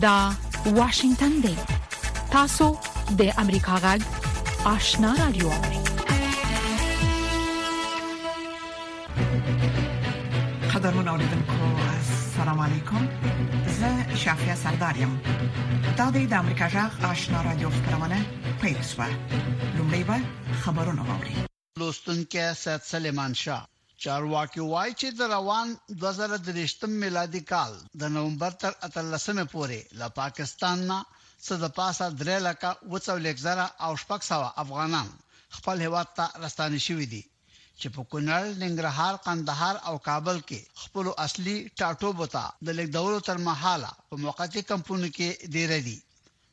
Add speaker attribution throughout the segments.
Speaker 1: دا واشنگتن دی تاسو د امریکا غږ آشنا رادیو
Speaker 2: قدرمن اوریدونکو السلام علیکم زه شافیا سردار یم دا د امریکا غږ آشنا رادیو خبرونه پیښ شوه لومړی خبرونه واوري
Speaker 3: لوستونکي سید سلیمان شاه چارواکي وایي چې د روان 2023 میلادي کال د نومبر تر 13مې پورې له پاکستان نه څه د پاسه 3 لکه وڅولېک زره او شپږ سوه افغانان خپل هیواد ته راستانه شوي دي چې په کونړ، ننګرهار، قندهار او کابل کې خپل اصلي ټاټوبو ته د لیکدولو تر مهاله په موقتي کمپونو کې ډیر دي.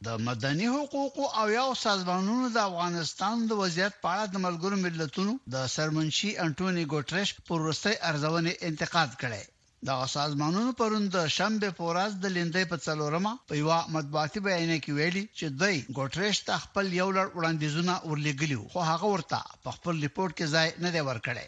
Speaker 3: د مدني حقوقو او یاو سازمانونو د افغانستان د وضعیت په اړه د ملګرو ملتونو د سرمنشي انټوني ګوټرش پر وروستۍ ارزونې انتقاد کړی. دغه سازمانونو پرون د شنبې په ورځ د لیندۍ په څلورمه په یوه مطبوعاتي بیانیه کې ویلي چې دوی ګوټرش ته خپل یو لړ وړاندیزونه ورلېږلي وو خو هغه ورته په خپل رپورټ کې ځای نه دی ورکړی.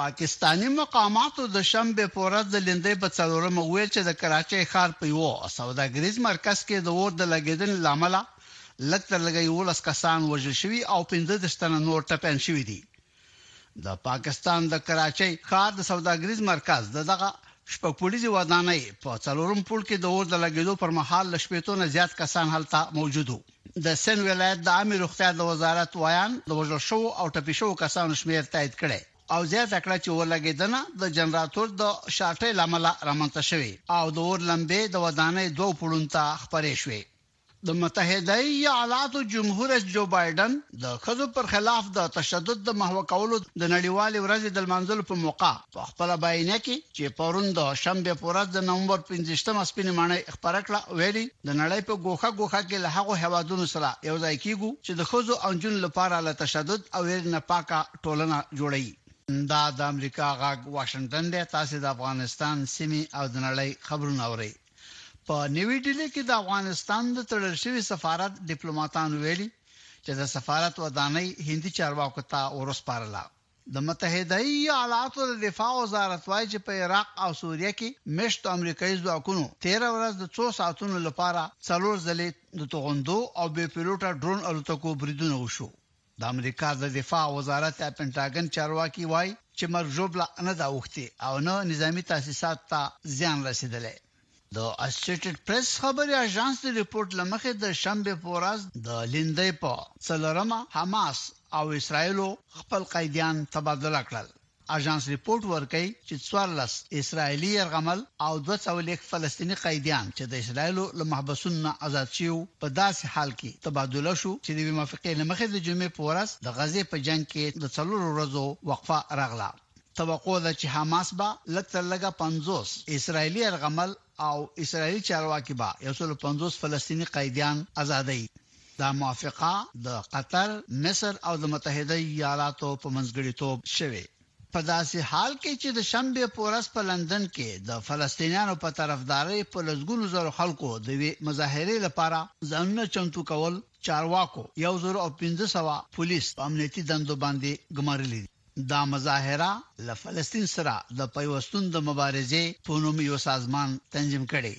Speaker 3: پاکستاني مقاماتو د شنبې په ورځ د لیندۍ په څلورمه وویل چې د کراچۍ ښار په یوه سوداګریز مرکز کې د اور د لګېدنې له امله لږ تر لږه یوولس کسان وژل شوي او پنځه دېرش تنه نور ټپیان شوي دي. د پاکستان د کراچۍ ښار د سوداګریز مرکز د دغه شپږ پوړیزې ودانۍ په څلورم پوړ کې د اور د لګېدو پر مهال له شپېتو نه زیات کسان هلته موجود وو. د سند ولایت د عامې روغتیا د وزارت ویاند د وژل شوو او ټپي شوو کسانو شمېر تایید کړی او زیاته کړه چې اورلګېدنه د جنراتور د شارټۍ له امله رامنځته شوې او د اور لمبې د ودانۍ دوو پوړونو ته خپرې شوې. د متحده ایالاتو جمهور رئیس جو بایډن د ښځو پر خلاف د تشدد د محوه کولو د نړیوالې ورځې د لمانځلو په موقع په خپل بیانیه کې چې پرون د شنبه په ورځ د نومبر 15مه سپینې ماڼۍ خبره کړه ویلي د نړۍ په ګوښه ګوښه کې له هغو هوادونو سره یو ځای کیږو چې د خزو او جون لپاره له تشدد او ویر نه پاکه ټولنه جوړوي دا د امریکا غاګ واشنگټن دی تاسو د افغانستان سیمه او د نړۍ خبرونه اورئ په نیوی ډیلی کې د افغانستان د تړل شوی سفارت ډیپلوماټان ویلي چې د سفارت ودانۍ هندي چارواکو ته ورسپارله د متحده ایالاتو د دفاع وزارت وايي چې په عراق او سوریه کې مېشتو امریکايي ځواکونو تېره ورځ د څو ساعتونو لپاره څلور ځلې د توغندو او بې پیلوټه ډرون الوتکو بریدونه وشو. د امریکا د دفاع وزارت یا پنټاګن چارواکي وايي چې مرګ ژوبله نه ده اوښتې او نه نظامي تاسیسات ته زیان رسېدلی. د اسوشیټډ پریس خبري اژانس د رپورټ لمخې د شنبه په ورځ د لیندۍ په څلورمه حماس او اسرایل خپل قیدیان تبادله کړل اژانس رپورټ ورکړي چې 14 اسرایلی يرغمل او 240 فلسطینی قیدیان چې د اسرایلو له محبسونو آزاد شیو په داسې حال کې تبادله شو چې د موافقې لمخې د جمعې په ورځ د غزې په جنگ کې د څلورو ورځو وقفه راغله توقع ده چې حماس به لږ تر لږه پنځوس اسراییلي یرغمل او اسراییلي چارواکي به یو سل او پنځوس فلسطیني قیدیان ازادوي. دا موافقه د قطر، مصر او د متحده ایالاتو په منځګړیتوب شوې. په داسې حال کې چې د شنبې په ورځ په لندن کې د فلسطینیانو په طرفدارۍ په لسګونو زرو خلکو د یوې مظاهرې لپاره ځانونه چمتو کول، چارواکو یو زر او پنځه سوه پولیس په امنیتي دندو باندې ګمارلي دي. دا مظاهره له فلسطین سره د پیوستون د مبارزې په نوم یو سازمان تنظیم کړې.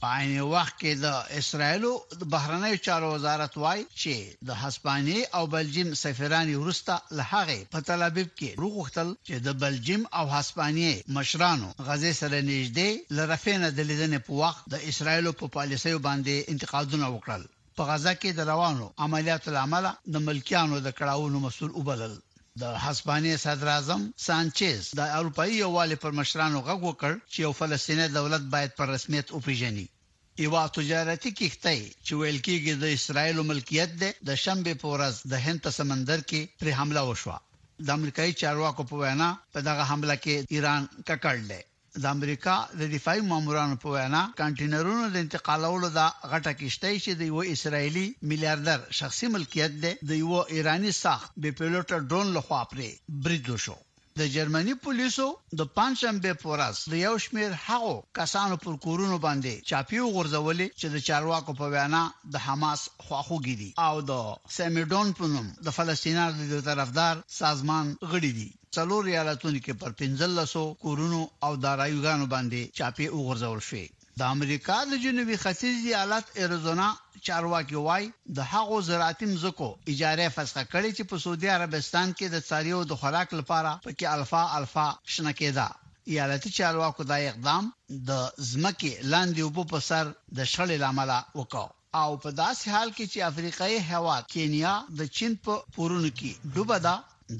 Speaker 3: په عین وخت کې د اسرایلو د بهرنیو چارو وزارت وایي چې د هسپانیې او بلجیم سفیران یې وروسته له هغې په تلابیب کې وغوښتل چې د بلجیم او هسپانیې مشرانو غزې سره نژدې له رفح نه د لیدنې په وخت د اسرایلو په پالیسیو باندې انتقادونه وکړل. په غزه کې د روانو عملیاتو له امله د ملکیانو د کړاوونو مسؤل وبلل. د هسپانیې صدراعظم سانچز د اروپايي یووالي پر مشرانو غږ وکړ چې یو فلسطینی دولت باید په رسمیت وپېژني. یوه تجارتي کښتۍ چې ویل کېږي د اسراییلو ملکیت دی، د شنبې په ورځ د هند په سمندر کې پرې حمله وشوه. د امریکايي چارواکو په وینا، په دغه حمله کې ایران ککړ دی. د امریکا د دفاعي مامورانو په وینا، کانټینرونو د انتقالولو دا غټه کښتۍ چې د یوه اسراییلي میلیاردر شخصي ملکیت دی، د یوه ایراني ساخت بې پیلوټه ډرون له خوا پرې برید وشو. د جرمني پولیسو د پنجشنبې په ورځ د یو شمېر هغو کسانو پر کورونو باندې چاپې وغورځولې چې د چارواکو په وینا د حماس خواخوږي دي او د سیمې ډون په نوم د فلسطینارددوطرفدار سازمان غړي دي. څلور ایالتونو کې پر پنځلسو کورونو او دارایوګانو باندې چاپې وغورځول شوې. د امریکا د جنوبي ختیځ ایالت اریزونا چارواکي وايي، د هغو زراعتي مځکو اجاره فسخه کړې چې په سعودي عربستان کې د څارویو د خوراک لپاره په کې الفا الفا شنه کېده. ایالتي چارواکو دا اقدام د ځمکې لاندې اوبو په سر د شخړې له امله وکړ. او په داسې حال کې چې افریقایې هیواد کینیا د چین په پورونو کې ډوبه ده،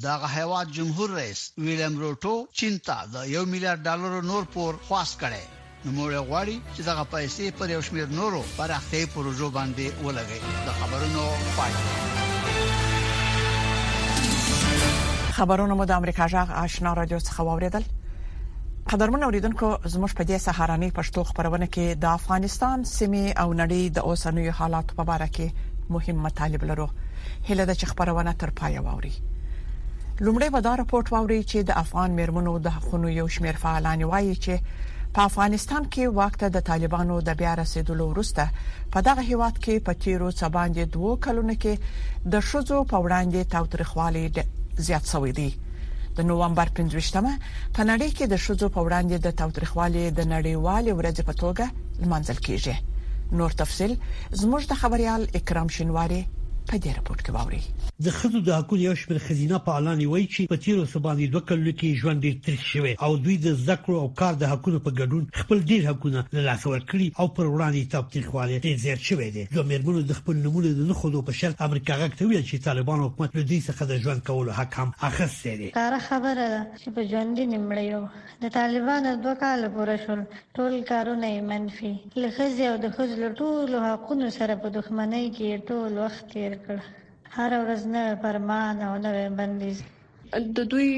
Speaker 3: دغه هیواد جمهور رئیس ویلیم روټو چین ته د یو میلیارد ډالرو نور پور خواست کړی، نوموړی غواړي چې دغه پیسې پر یو شمیر نورو پراختیایي پروژو باندې ولګوي. د خبرونو پای.
Speaker 2: خبرونه مو د امریکا جغ آشنا رادیو څخه واوریدل قدرمن اوریدونکو زموږ په دې سهارنۍ پښتو خبرونه کې د افغانستان سیمه او نړۍ د اوسنوي حالات په اړه کې مهم مطالب لرو هله د خبرونه تر پای واوري لومړی به دا راپورټ واوري چې د افغان مېرمنو د حقوقو یو شمېر فعالان وایي چې په افغانستان کې واک ته د طالبانو د بیا رسیدلو وروسته په دغه هیواد کې په تیرو څه باندې دوه کلونو کې د شذو په وړاندې تاوتریخوالي زیات شوی دی د نومبر پنځویشت مه په نړۍ کې د ښځو په وړاندې د تاوتریخوالي د نړیوالې ورځې په توګه لمانځل کیږي نور تفصيل زموږ د خبريال اکرام شینواری په دې رپورت کې واوري
Speaker 4: د خزو د حقونو یو شمېر خزینه فعالان وایي چې په تیرو څه باندې دوه کلونو کې ژوند ډیر تریخ شوی او دوی د زده کړو او کار د حقونو په ګډون خپل ډیر حقونه له لاسه ورکړي او پر وړاندې تاوتریخوالی ډیر زیات شوی دی دوه مېرمنو د خپل نومونه د نه ښودو په شرط امریکا غږ ته وویل چې طالبانو حکومت له دوی څخه د ژوند کولو حق هم اخیستی دی.
Speaker 5: ښکاره خبره ده چې په ژوندي نیم مړه یو. د طالبانو دوه کاله پوره شول، ټول کارونه یې منفي، له ښځې او د ښځو له ټولو حقونو سره په دښمنۍ کې یې ټول وخت تېر کړ، هره ورځ نوی فرمان او نوی بندیز.
Speaker 6: د دوی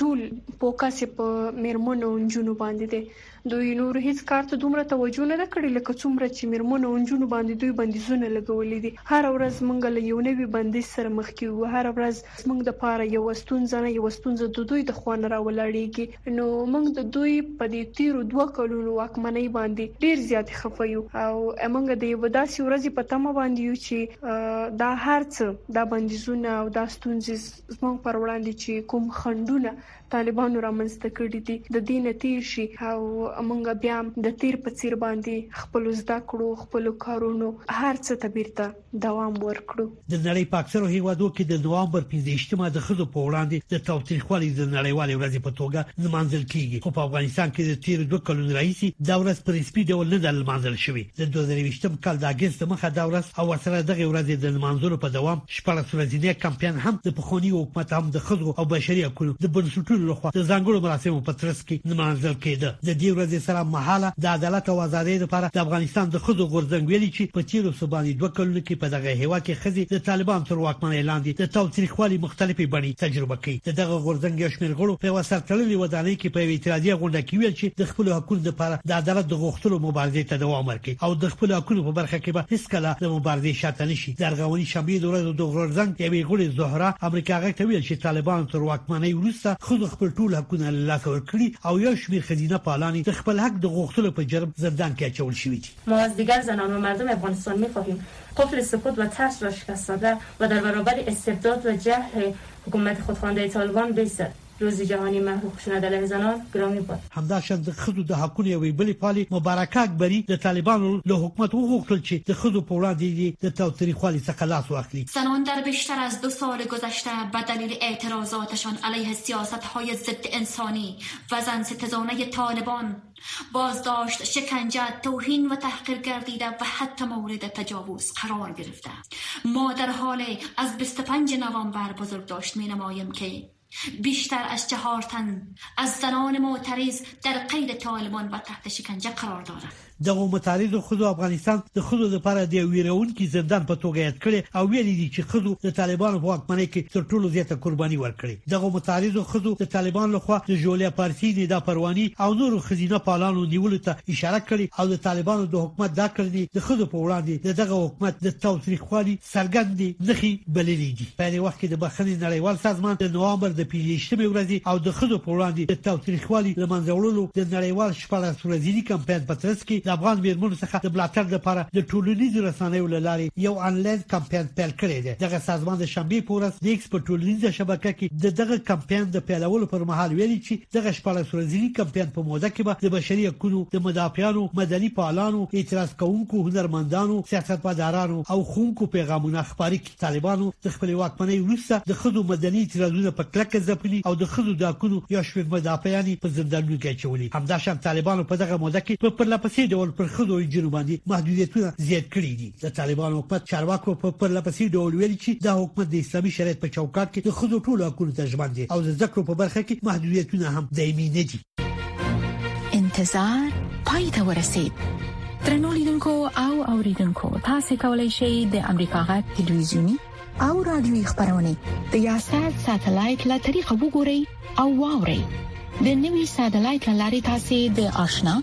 Speaker 6: ټول فوکس په میرمنو او نجونو باندې دی دوی نور هیڅ کار ته دومره توجه نه کړې لکه څومره چې میرمنو او نجونو باندې دوی بندیزونه لګولې دي هر ورځ موږ له یو نوي بندیز سره مخ کیو هر ورځ موږ د پاره یو ستونزه نه یو ستونزه د دوی د خوانه راولاړیږي نو موږ د دوی په دې تیرو دوه کلونو واکمنۍ باندې ډیر زیات خفیو او موږ د یو داسې ورځې په تمه باندې یو چې دا هرڅه دا بندیزونه او دا ستونزې زموږ پر وړاندې چې کوم خنډونه طالبانو رامنځته کړي دي د دې نه تیر شي او موږ بیا د تیر په څیر باندې خپل زده کړو خپل کارونو هر څه ته بیرته دوام ورکړو.
Speaker 4: د نړۍ په اکثرو هېوادو کې د نوامبر پنځه ویشت مه د ښځو په وړاندې د تاوتریخوالي د نړیوالې ورځې په توګه نمانځل کېږي، خو په افغانستان کې د تېرو دوه کلونو راهیسې دا ورځ په رسمي ډول نه ده لمانځل شوې. د دوه زره یوویشتم کال د اګست دمخه دا ورځ او ورسره دغې ورځې د نمانځلو په دوام شپاړس ورځنی کمپاین هم د پخواني حکومت هم د ښځو او بشري حقونو د بنسټونو له خوا د ځانګړو مراسمو په ترڅ کې نمانځل کېده. د دې ورځې سره مهاله د عدالت او ازادۍ لپاره د افغانستان د ښځو غورځنګ ویلي چې په تېرو څه باندې دوه کلونو کې په دغه هېواد کې ښځې د طالبانو تر واکمنۍ لاندې د تاوتریخوالي مختلفې بڼې تجربه کوي. د دغه غورځنګ یو شمېر غړو په یوه سرتړلې ودانۍ کې په یوې اعتراضیه غونډه کې ویل چې د خپلو حقونو لپاره د عدالت د غوښتلو مبارزې ته دوام ورکړي او د خپلو حقونو په برخه کې به هېڅکله له مبارزې شاته نه شي. د ارغوني شنبې د ورځې د غورځنګ یوې غړې زهرا امریکا غږ ته ویل چې طالبانو تر واکمنۍ وروسته ښځو خپل ټول حقونه له لاسه ورکړي او یو شمېر ښځینه فعالان د خپل حق د غوښتلو په جرم زندان کې اچول شوي دي.
Speaker 7: ما از دیگر زنان و مردم افغانستان میخواهیم قفل سکوت و ترس را شکست داده و در برابر استبداد و جهل حکومت خودخوانده طالبان بایستد. روز جهاني محبوب شونه د له زنان ګرامي باد.
Speaker 4: همداشان د ښځو د حقونو یوې بلې پالې مبارکه اکبري د طالبانو له حکومت وغوښتل چې د ښځو په وړاندې دې د تاوتریخوالي څخه لاس واخلي.
Speaker 8: زنان در بیشتر از دو سال گذشته به دلیل اعتراضاتشان علیه سیاستهای ضد انسانی و زن ستزانه طالبان بازداشت، شکنجه، توهین و تحقیر گردیده و حتی مورد تجاوز قرار گرفته. ما در حال از بیست و پنج نوامبر بزرگداشت می نماییم که، بیشتر از چهار تن از زنان معترض در قید طالبان و تحت شکنجه قرار دارند.
Speaker 4: دغو متعرضو ښځو افغانستان د ښځو لپاره د یو ویرونکي زندان په توګه یاد کړی او ویلي دي چې ښځو د طالبانو په واکمنۍ کې تر ټولو زیاته قرباني ورکړې. دغو متعرضو ښځو د طالبانو لخوا د ژولیا پارسي، ندا پرواني او نورو ښځینه فعالانو نیولو ته اشاره کړې او د طالبانو د حکومت دا کړنې د ښځو په وړاندې د دغه حکومت د تاوتریخوالي څرګندې نښې بللې دي. په یاد وخت کې د بخښنې نړیوال سازمان د نوامبر د پنځه ویشتمې ورځې او د ښځو په وړاندې د تاوتریخوالي له منځه وړلو د نړیوال شپاړس ورځیني کمپاین په ترڅ کې د افغان میرمنو څخه د ملاتړ لپاره د ټولنیزو رسنیو له لارې یو انلاین کمپاین پیل کړی دی. دغه سازمان د شنبې په ورځ د ایکس په ټولنیزه شبکه کې د دغه کمپاین د پیلولو پر مهال ویلي چې دغه شپاړس ورځني کمپاین په موده کې به د بشري حقوقو د مدافعانو، مدني فعالانو، اعتراض کوونکو، هنرمندانو، سیاستمدارانو او ښوونکو پیغامونه خپاره کړي. طالبانو د خپلې واکمنۍ وروسته د ښځو مدني اعتراضونه په کلکه ځپلي او د ښځو د حقوقو یو شمېر مدافعانې په زندانونو کې اچولي. همداشان طالبانو په دغه موده کې په پرلهپسې ډول پر ښځو او نجونو باندې محدودیتونه زیات کړي دي. د طالبانو حکومت چارواکو په پرله پسې ډول ویلي چې دا حکومت د اسلامي شریعت په چوکاټ کې د ښځو ټولو حقونو ته ژمن دی او د زده کړو په برخه کې محدودیتونه هم دایمي نه دي
Speaker 1: انتظار پای ته ورسید ترنو لیدونکو او اوریدونکو تاسو کولی شئ د امریکا غا ټلویزیونی او رادیوي خبرونه د یاشر ساتلایت له طریقو وګورئ او واورئ د نوي ساتلایت لارې تاسو د آشنا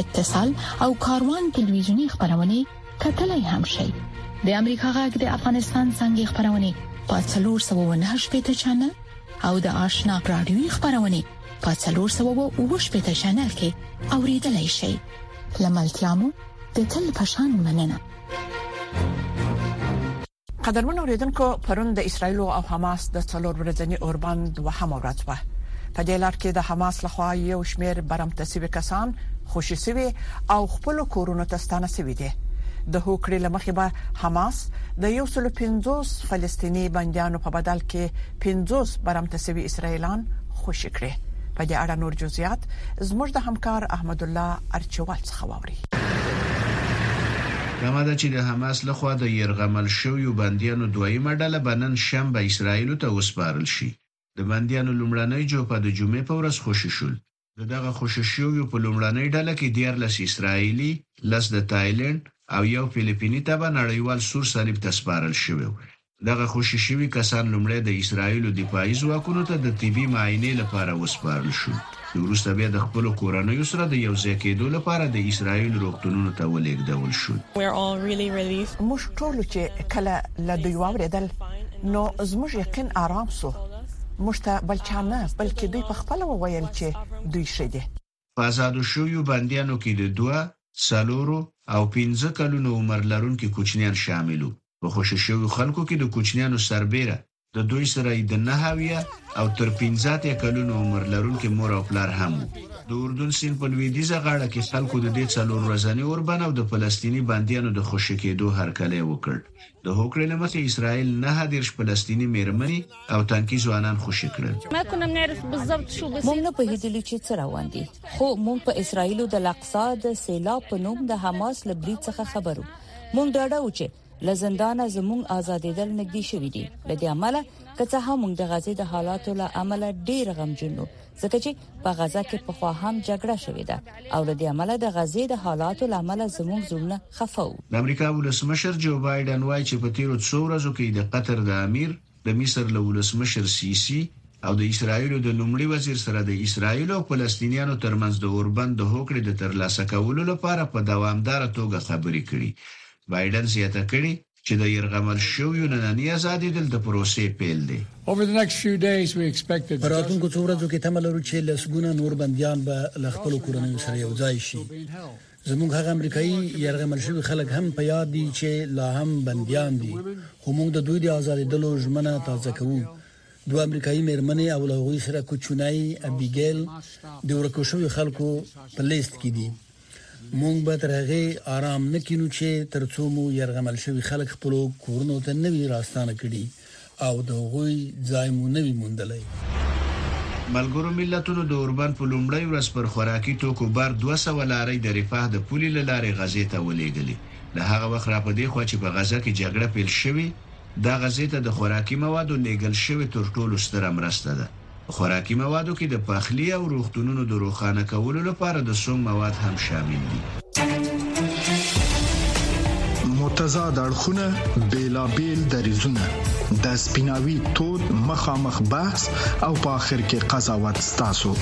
Speaker 1: اتصال او کاروان ټلویزیونی خبرونه کتلای هم شئ د امریکا غږ د افغانستان څنګه خبرونه په 308 پټ چنل او د آشنا رادیوي خبرونه په 308 پټ چنل کې اوریدلای شئ لملتيامو د تل پشان مننه
Speaker 2: قدرمن اوریدونکو پرون د اسرایل او حماس د څلور ورځنی اوربند دوهم ورځ و په دې لړ کې د حماس لخوا یو شمیر برمته سوي کسان خوشي سوي او خپل کورونو ته ستانه سوي دي د هوکړې لمخې به حماس د 150 فلسطینی بنديانو په بدل کې 50 برمته سوي اسرایلان خوشي کړي په دې اړه نور جزئیات زموږ د همکار احمد الله ارچوال څخه وکړي.
Speaker 9: تمه ده چې د حماس له خوا د یرغمل شویو بندیانو دویمه ډله به نن شنبه اسراییلو ته وسپارل شي. د بندیانو لومړنۍ جوپه د جمعې په ورځ خوشې شول. د دغه خوشې شویو په لومړنۍ ډله کې دیارلس اسراییلي، لس د تایلنډ او یو فلپیني تبع نړیوال سور صلیب ته سپارل شوي دغه خوشې شوي کسان لومړی د اسراییلو دفاعي ځواکونو ته د طبي معاینې لپاره وسپارل شول، چې وروسته بیا د خپلو کورنیو سره د یو ځای کېدو لپاره د اسراییل روغتونونو ته ولېږدول شول.
Speaker 2: موږ ټولو چې کله له دوی واورېدل، نو زموږ یقین ارام شو. موږ ته بل چا نه، بلکې دوی په خپله وویل چې دوی ښه دي.
Speaker 9: په ازادو شویو بندیانو کې د دوه، څلورو او پنځه کلونو عمر لرونکي کوچنیان شامل وو. په خوشې شویو خلکو کې د کوچنیانو سربېره، د دوی سره یې د نهه اویا او تر پنځه اتیا کلونو عمر لرونکي مور او پلار هم وو. د اردن سیند په لوېدیځه غاړه کې خلکو د دې څلور ورځني اوربند او د فلسطیني بندیانو د خوشې کېدو هرکلی وکړ. د هوکړې له مخې اسرائیل نهه دېرش فلسطیني مېرمنې او تنکي ځوانان خوشې کړل.
Speaker 10: موږ نه پوهېدلو چې څه روان دي، خو موږ په اسرائیلو د الاقصی د سېلاب په نوم د حماس له برید څخه خبر وو. موږ ډاډه وو چې له زندانه زموږ ازادېدل نږدې شوي دي. له دې امله که څه هم موږ د غزې د حالاتو له امله ډېر غمجن وو، ځکه چې په غزه کې په خوا هم جګړه شوې ده او د دې عمل د غزې د حالاتو لامل زموږ زړونه خفو
Speaker 9: د امریکا ولسمشر جو بایډن وایي چې په تیرو څو ورځو کې د قطر د امیر د مصر له ولسمشر سي سي او د اسراییل د لومړي وزیر سره د اسراییل او فلسطینیانو ترمنځ د اوربند د هوکړې د ترلاسه کولو لپاره په دوامداره توګه خبرې کړي بایډن زیاته کړې چې د یرغمل شویو نننی ازادېدل د پروسې پیل دی.
Speaker 11: په راتلونکو څو ورځو کې تمه لرو چې لسګونه نور بندیان به له خپلو کورنیو سره یو ځای شي. زموږ هغه امریکایي یرغمل شوي خلک هم په یاد دي چې لا هم بندیان دي، خو موږ د دوی د ازادېدلو ژمنه تازه کوو. دوه امریکایي مېرمنې او له هغوی سره کوچنی ابیګیل د ورکو شویو خلکو په لیست کې دي. مونږ به تر هغې آرام نه کینو چې تر څو مو یرغمل شوي خلک خپلو کورونو ته نه وي راستانه کړي او د هغوی ځای مو نه وي موندلی.
Speaker 9: ملګرو ملتونو د اوربند په لومړۍ ورځ پر خوراکي توکو بار دوه سوه لارۍ د رفاه د پولې له لارې غزې ته ولېږلې. له هغه وخت راپدېخوا چې په غزه کې جګړه پېل شوې، دا غزې ته د خوراکي موادو لېږل شوې تر ټولو ستره مرسته ده. په خوراکي موادو کې د پخلي او روغتونونو د روښانه کولو لپاره د سونګ مواد هم شامل دي.
Speaker 12: متضاد اړخونه، بېلابېل دریځونه، د سپیناوي تود مخامخ بحث او په اخر کې قضاوت ستاسو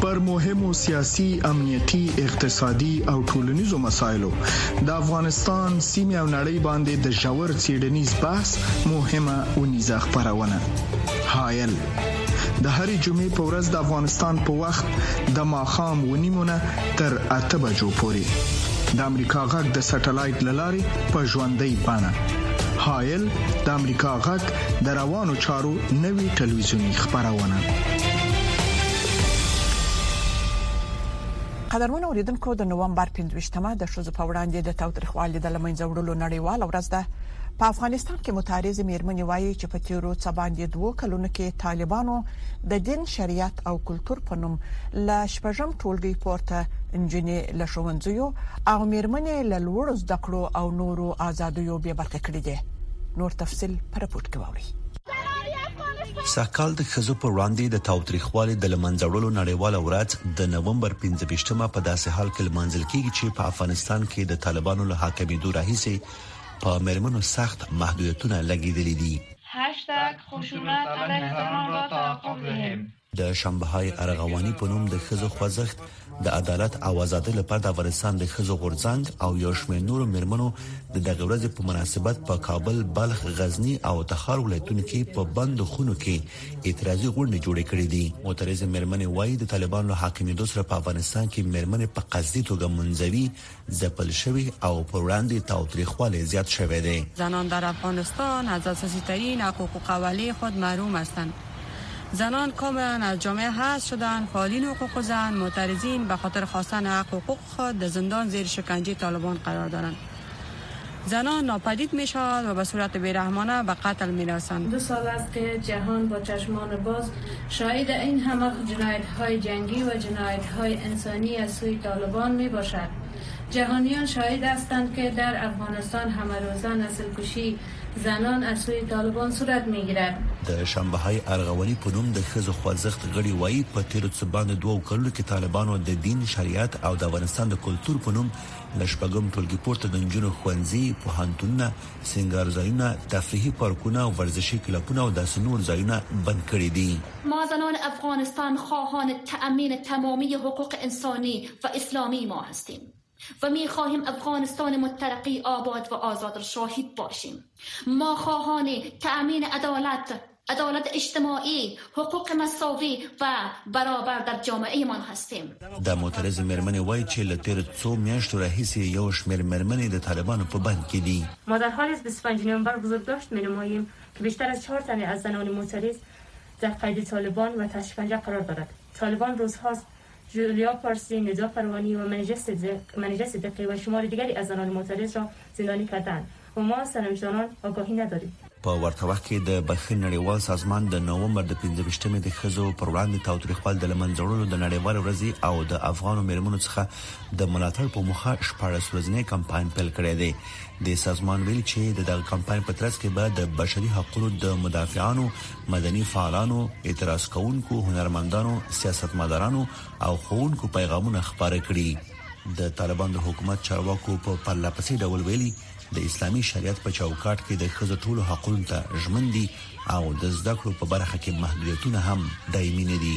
Speaker 12: پر مهمو سیاسي، امنیتي، اقتصادي او ټولنیزو مسایلو د افغانستان، سیمې او نړۍ دی باندې د ژور څېړنیز بحث مهمه اونیزه خپرونه هایل د هرې جمعې په ورځ د افغانستان په وخت د ماخام ونیمونه تر اته بجو پورې د امریکا غږ د سټلایټ لاري په ژوندۍ بڼه هایل د امریکا غږ د روانو چارو نوي ټلویزیونی خبرونه
Speaker 2: قدرمن اوریدونکو د نومبر 15 مه د شوزو په وړاندې د تاوتریخوالي د لمنځه وړلو نړیواله ورځ ده په افغانستان کې متعرض میرمنې وایي چې په تیرو څه باندې دوه کلونو کې طالبانو د دین شریعت او کلچر په نوم له شپږم ټولګي پورته انجنې له شوونځیو او میرمنې له لوړ زده کړو او نورو ازادیو به برخه کړې دي نور تفصيل پر پورت کې
Speaker 13: ووري سږکال د ښځو پر وړاندې د تاوتریخوالي د لمنځه وړلو نړیواله ورځ د نومبر 15مه په داسې حال کې لمانځل کیږي چې په افغانستان کې د طالبانو له حاکمیدو راهیسې په مېرمنو سخت محدودیتونه لګیدلي دي. د شنبهای ارغواني په نوم د ښځو خوځښت د عدالت او ازادۍ لپاره د افغانستان د ښځو غورځنګ او یو شمېر نورو مېرمنو د دغه ورځې په مناسبت په کابل، بلخ، غزنی او تخار ولایتونو کې په بندو خونو کې اعتراضي غونډې جوړې کړې دي. معترضې مېرمنې وايي، د طالبانو له حاکمېدو سره په افغانستان کې مېرمنې په قصدي توګه منزوي ځپل شوي او پر وړاندې تاوتریخوالی زیات شوی دی.
Speaker 14: زنان در افغانستان از اساسی ترین حقوق و قوالی خود محروم هستند. زنان کاملا از جامعه حذف شدند، فعالین حقوق زن، معترضین، به خاطر خواستن حق و حقوق خود در زندان زیر شکنجه طالبان قرار دارند. زنان ناپدید می شود و به صورت بی رحمانه به قتل می رسند.
Speaker 15: دو سال است که جهان با چشمان باز شاهد این همه جنایت های جنگی و جنایت های انسانی از سوی طالبان می باشد. جهانیان شاهد هستند که در افغانستان همه روزه نسل کشی زنان از سوی طالبان صورت می
Speaker 13: گیرد. د شانبهای ارغونی په نوم د ښځو خوځښت غړي وايي، په تېرو څه باندې دوو کلونو کې طالبانو د دین، شریعت او د افغانستان د کلتور په نوم له شپږم ټولګي پورته د نجونو ښوونځي، پوهنتونونه، سینګارځایونه، تفریحي پارکونه، ورزشي کلپونه او داسې نور ځایونه بند کړي دي.
Speaker 8: ما زنان افغانستان خواهان تأمین تمامی حقوق انسانی و اسلامی ما هستیم و میخواهیم افغانستان مترقی آباد و آزاد را شاهد باشیم ما خواهان تأمین عدالت، عدالت اجتماعی، حقوق مساوی و برابر در جامعه مان هستیم.
Speaker 13: دا معترضې مېرمنې وايي چې له تېرو څو میاشتو راهیسې یو شمېر مېرمنې د طالبانو په بند کې دي.
Speaker 7: ما در حال از بیست و پنج نوامبر بزرگداشت می نماییم که بیشتر از چهار تن از زنان معترض در قید طالبان و تحت شکنجه قرار دارد. طالبان روزهاست جولیا پارسی، ندا پروانی و منیژه صدیقی و شمار دیگری از زنان معترض را زندانی کردهاند و ما از سرنوشتدانان آگاهی نداریم.
Speaker 13: په ورته وخت کې د بښنې نړیوال سازمان د نومبر د پنځه ویشت مې د ښځو پر وړاندې تاوتریخوالي د له منځه وړلو د نړیوالې ورځې او د افغانو مېرمنو څخه د ملاتړ په موخه شپاړس ورځنی کمپاین پیل کړی دی. دې سازمان ویلي چې د دغه کمپاین په ترڅ کې به د بشري حقونو د مدافعانو مدني فعالانو، اعتراض کوونکو، هنرمندانو، سیاستمدارانو او ښوونکو پیغامونه خپاره کړي. د طالبان د حکومت چارواکو په پرله پسې ډول ویلي، د اسلامي شریعت په چوکاټ کې د ښځو ټولو حقونو ته ژمن دي او د زده کړو په برخه کې محدودیتونه هم دایمي نه دي.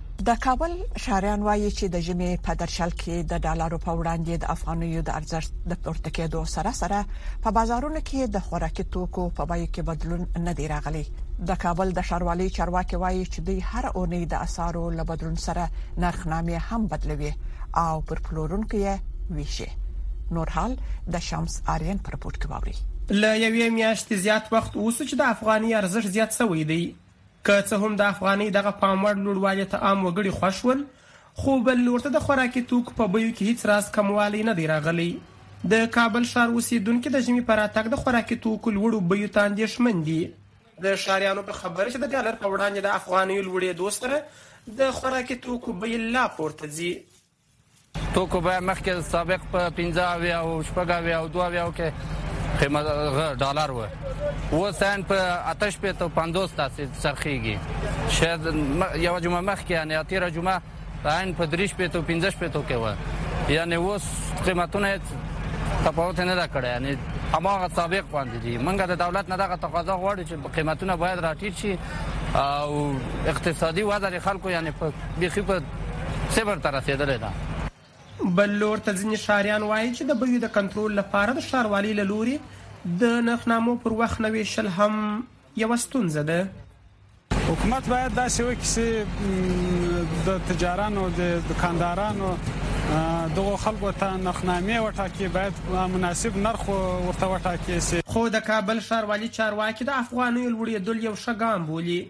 Speaker 13: د
Speaker 2: کابل ښاریان وایي چې د ژمي په درشل کې د ډالرو په وړاندې د افغانیو د ارزښت د پورته کېدو سره سره په بازارونو کې د خوراکي توکو په بیو کې بدلون نه دی راغلی د کابل د ښاروالۍ چارواکي وایي چې دوی هر اونۍ د اسعارو له بدلون سره نرخنامې هم بدلوي او پر پلورونکو یې ویشي نور حال د شمس آرین پر پورت کې
Speaker 16: ووري له یوې میاشتې زیات وخت اوس چې د افغاني ارزښت زیات شوی دی که څه هم د افغانۍ دغه پام وړ لوړوالي ته عام وګړي خوښ ول، خو بل لور ته د خوراکي توکو په بیو کې هیڅ راز کموالی نه دی راغلی. د کابل ښار اوسېدونکي د ژمي په راتګ د خوراکي توکو لوړو بیو ته اندېښمن دي. د ښاریانو په خبره چې د ډالر په وړاندې د افغانیو لوړېدو سره د خوراکي توکو بیې لا پورته ځي.
Speaker 17: توکو بیه مخکې سابق په 15 اویا او شپږ اویا او دوه اویاو کې قیمت ډالر و و سنت په آتش په تو 50 تاسو څرخيږي شاید یو جمعه مخ کې یعنی اتیره جمعه عین په دریش په تو 15 په تو کې و یعنی اوس قیمتونه تفاوت نه دا کړی یعنی هماغه سابق باندې دي منګه د دولت نه دغه تقاضا غواړي چې قیمتونه باید راټیټ شي او اقتصادي وضع خلکو یعنی په بيخي په صفر ته رسېدلې ده.
Speaker 16: بل لور ته ځینې ښاریان وايي چې د بیو د کنترول لپاره د ښاروالۍ له لوري د نرخنامو پر وخت نه وېشل هم یوه ستونزه ده.
Speaker 18: حکومت باید داسې وکړي چې د تجارانو، د دکاندارانو دغو خلکو ته نرخنامې وټاکي، باید مناسب نرخ ورته وټاکل شي.
Speaker 16: خو د کابل ښاروالي چارواکي د افغانیو لوړېدل یو ښه ګام بولي.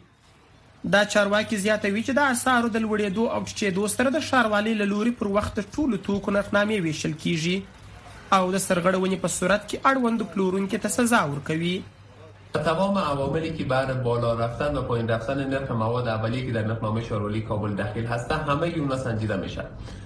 Speaker 16: دا چارواکي زیاتوي چې د اسعارو د لوړېدو او ټیټېدو سره د ښاروالۍ له لوري پر وخت د ټولو توکو نرخنامې وېشل کېږي او د سرغړونې په صورت کې اړوندو پلورونکي ته سزا ورکوي.
Speaker 19: په تمام عوامل کی بر بالا رفتن و پایین رفتن نرخ مواد اولیه که در نرخنامه شاروالی کابل دخیل هسته همه اونا سنجیده می شود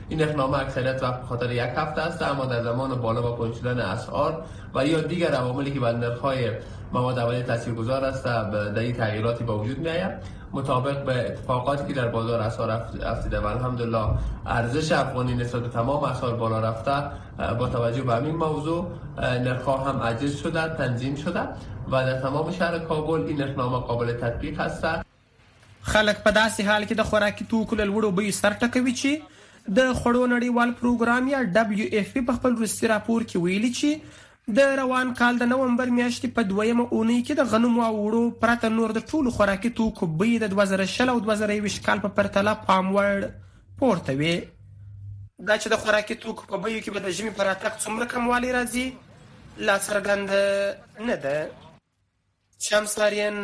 Speaker 19: این نرخنامه اکثریت وقت به خاطر یک هفته هسته اما در زمان بالا و پایین شدن اسعار و یا دیگر عواملی که ما نرخ‌های مواد اولیه تاثیرگذار است در این تغییراتی با وجود آید مطابق به اتفاقاتی که در بازار اسعار افتیده و الحمدلله ارزش افغانی نسبت به تمام اسعار بالا رفته با توجه به همین موضوع نرخ هم عجز شده تنظیم شده و در تمام شهر کابل این اخنامه قابل تطبیق هست
Speaker 16: خلک په داسې حال کې د خوراکي توکو له لوړو بیو سر ټکوي چې د خوړو نړیوال پروګرام یا ډبلیو ایف پي په خپل وروستي راپور کې ویلي چې د روان کال د نومبر میاشتې په دویمه اونۍ کې د غنمو او وړو پرته نور د ټولو خوراکي توکو بیې د 2020 او 2021 کال په پرتله پام وړ پورته وې دا چې د خوراکي توکو په بیو کې به د ژمي پر راتګ څومره کموالی راځي لا څرګند نه ده
Speaker 12: شمس لارین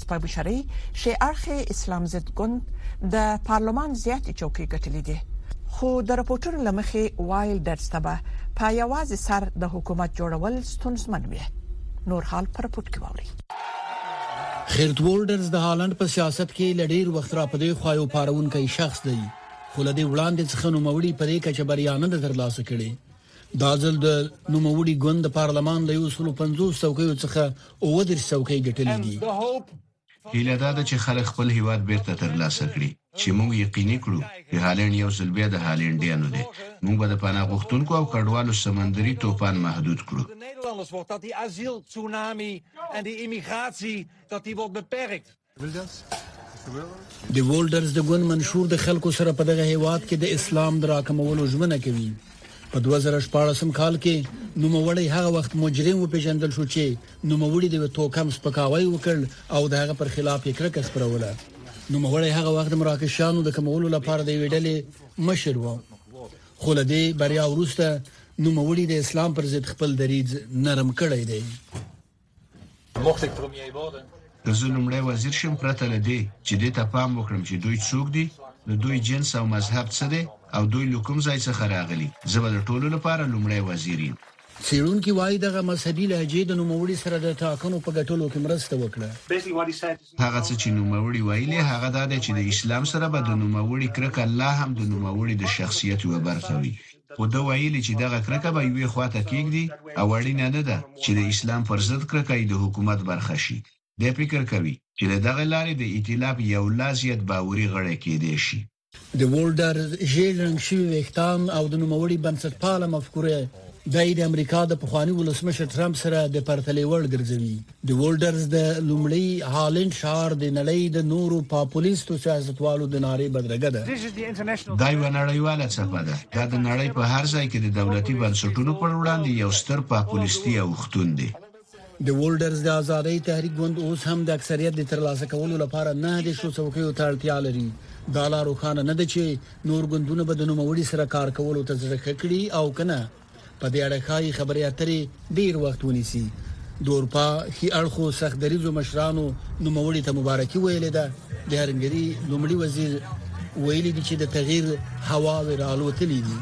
Speaker 12: سپه بشرۍ ښې اړخ
Speaker 2: اسلام ضد ګوند د پارلمان زیاتې چوکۍ ګټلې دي خو د رپوټونو له مخې وایلډرز ته به په یوازې سر د حکومت جوړول ستونزمن وي نور حال پر رپوټ کې واوري
Speaker 11: خیرت وولډرز د هالند په سیاست کې لډیر وخت را پدې خو یو پارونکې شخص دی خو لدې وړاندې څخه نو موري پرې کچ بریا نه ترلاسه کړي دا ځل د نوموړي ګوند د پارلمان له 150 څوکیو څخه 30 څوکۍ ګټلې دي.
Speaker 9: هیله دا ده چې خلک خپل هیواد بیرته ترلاسه کړي، چې موږ یقیني کړو چې هالنډ یو ځل بیا د هالنډیانو دی. موږ به د پناه غوښتونکو او کډوالو سمندري توپان محدود کړو.
Speaker 11: د وولډرز د ګوند منشور د خلکو سره په دغه هیواد کې د اسلام د راکمولو ژمنه کوي په 2014 کال کې نوموړی هغه وخت مجرم وپیژندل شو چې نوموړي د توکم سپکاوی وکړ او د هغه پر خلاف یې کرکه خپروله نوموړی هغه وخت د مراکشانو د کمولو لپاره د ویډلې مشر و خو له دې بریا وروسته نوموړي د اسلام پر ضد خپل دریځ نرم کړی دی
Speaker 9: که زه لومړی وزیر شم پرته له دې چې دې ته پام وکړم چې دوی څوک دي د دوی جنس او مذهب څه دی او دوی له کوم ځای څخه راغلي زه به د ټولو لپاره لومړی وزیر یم
Speaker 11: څېړونکي وايي دغه مذهبي لهجې د نوموړي سره د ټاکنو په ګټلو کې مرسته وکړه.
Speaker 9: هغه څه چې نوموړي ویلي هغه دا دی چې د اسلام سره به د نوموړي کرکه لا هم د نوموړي د شخصیت یوه برخه وي. خو ده وئيلي چې دغه کرکه به يوې خوا ته کېږدي او اړينه نه ده چې د اسلام پر ضد کرکه ئي د حکومت برخه شي. دی فکر کوي چې له دغه لارې د ايتلاف يو لا زيات باوري غړی کېدی شي.
Speaker 11: د وولډر ژېړ رنګ شوي وېښتان او د نوموړي بنسټپاله مفکوره، دی د امريکا د پخواني ولسمشر ټرمپ سره د پرتلې وړ ګرځوي. د وولډرز د لومړي هالنډ ښار د نړۍ د نورو پاپوليستو سياستوالو د نارې بدرګه ده.
Speaker 9: دا يوه نړيواله څپه ده. دا د نړۍ په هر ځای کې د دولتي بنسټونو پر وړاندې يو ستر پاپوليستي اوښتون دی.
Speaker 11: د وولډرز د ازادۍ تحريک ګوند اوس هم د اکثريت د ترلاسه کولو لپاره نهدېرشو څوکيو ته اړتيا لري. دا لا روښانه نه ده چې نور ګوندونه به د نوموړي سره کار کولو ته زړه ښه کړي او که نه. په دې اړه ښايي خبرې اترې ډېر وخت ونیسي. د اروپا ښي اړخو سخت دریځو مشرانو نوموړي ته مبارکي ویلې ده. د هرنګري لومړي وزیر ویلي دي چې د تغییر هواوې رالوتلې دي.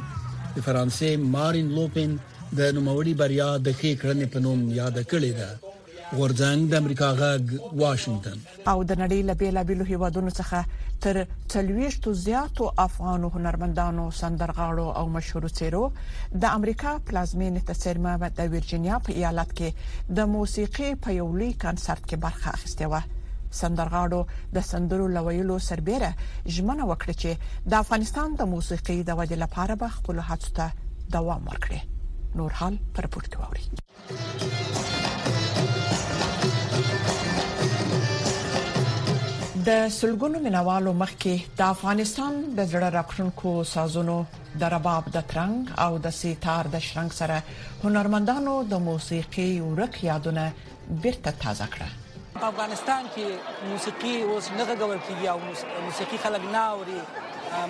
Speaker 11: د فرانسې مارین لوپن د نوموړي بریا د ښې کړنې په نوم یاده کړې ده. غورځنګ د امریکا غږ واشنگتن
Speaker 2: او د نړۍ له بیلابیلو هیوادونو څخه تر 40 زیاتو افغان هنرمندانو سندرغاړو او مشهورو څیرو د امریکا پلازمینې ته څیرمه د ویرجینیا په ایالت کې د موسیقي په یو لوی کنسرت کې برخه اخیستې و سندرغاړو د سندرو لویلو سربېره ژمنه وکړه چې د افغانستان د موسیقۍ د ودې لپاره به خپل هڅو ته دوام ورکړي نور حال پر پورت کوي د سلګونو مینوالو مخکې د افغانستان د زړه راکښونکو سازونو د رباب د ترنګ او د سیتار د شرنګ سره هنرمندانو د موسیقي ورک یادونه بیرته تازه کړه
Speaker 20: په افغانستان کې موسیقي اوس نه غږول کیږي او موسیقي خلک نه اوري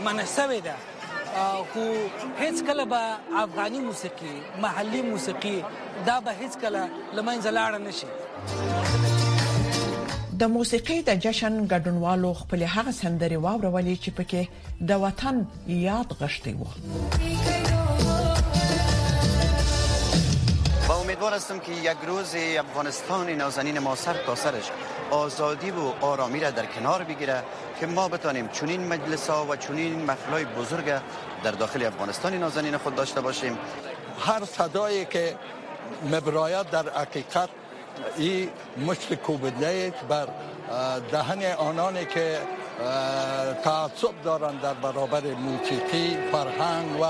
Speaker 20: منسوي ده خو هیڅ کله به افغاني موسیقي محلي موسیقي دا به هیڅ کله لمنځه لاړ نه شي
Speaker 2: د موسیقي د جشن ګډونوالو خپل هغه سندري واورولې چې پکې د وطن یاد غشتي وو
Speaker 21: با امیدوار هستم که یک روز افغانستان نازنین ما سر تا سرش آزادی و آرامی را در کنار بگیره که ما بتانیم چنین مجلس ها و چنین مخلای بزرگ در داخل افغانستان نازنین خود داشته باشیم
Speaker 22: هر صدایی که مبرایت در حقیقت این مشت کوبله بر دهن آنانی که تعصب دارند در برابر موسیقی فرهنگ و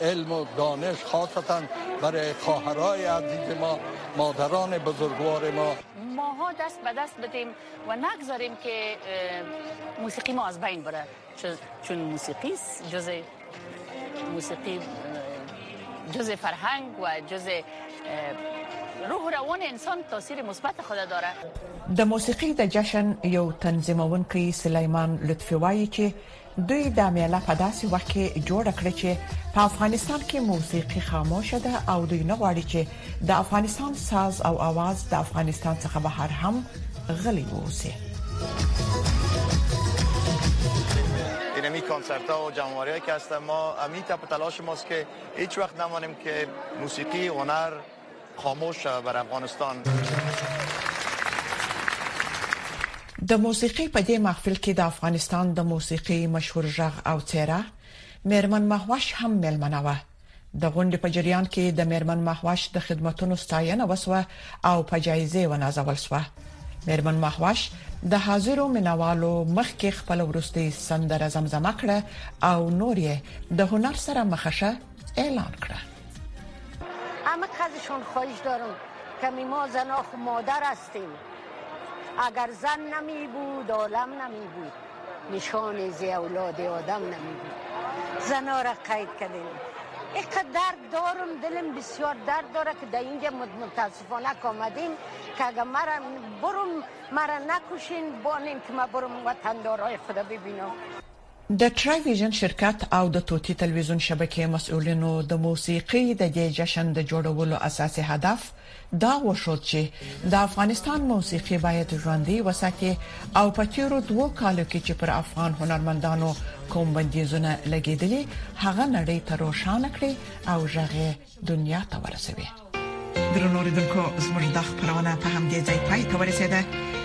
Speaker 22: علم و دانش خاصتا برای خواهرای عزیز ما مادران بزرگوار ما
Speaker 23: ماها دست به دست بدیم و نگذاریم که موسیقی ما از بین بره چون موسیقی جز موسیقی جز فرهنگ و جز روح روان انسان تاثیر مثبت خود داره
Speaker 2: د موسیقي د جشن یو تنظیمونکي سلیمان لطفي وایي چې دوی دا مېله په داسې وخت کې جوړه کړه چې په افغانستان کې موسیقي خاموشه ده او دوی نه غواړي چې د افغانستان ساز او اواز د افغانستان څخه بهر هم غلي ووسي
Speaker 21: اینمی کنسرت ها و جمعواری که هستن ما امیت په تلاش ماست که هیچ وقت نمانیم که موسیقی هنر خاموش شه بر افغانستان.
Speaker 2: د موسیقۍ په دې محفل کې د افغانستان د موسیقۍ مشهور ږغ او څېره میرمن مهوش هم مېلمنه وه. د غونډې په جریان کې د میرمن مهوش د خدمتونو ستاینه وسوه او په جایزې ونازول شوه. میرمن مهوش د حاضرو مینوالو مخکې خپل وروستۍ سندره زمزمه کړه او نور یې د هنر سره مخه شه اعلان کړه
Speaker 24: همه خزشون خواهش دارم که ما زنا خو مادر هستیم اگر زن نمی بود عالم نمی بود نشان زی اولاد آدم نمی بود زنا را قید کردیم اینقدر درد دارم دلم بسیار درد داره که در اینجا متاسفانه که آمدیم که اگر مرا برم مرا نکشین بانیم که ما برم وطندارای خدا ببینم
Speaker 2: د ټرای ویژن شرکت او د طوطي تلویزیون شبکې مسؤلینو د موسیقۍ د دې جشن د جوړولو اساسي هدف دا وښود چې د افغانستان موسیقي باید ژوندۍ وساتي او په تیرو دوو کالو کې چې پر افغان هنرمندانو کوم بندیزونه لګیدلي هغه نړۍ ته روښانه کړي او ژغه دنیا ته ورسوي درنو لیدونکو زموږ د خبرونه په همدې ځای پای ته ورسیده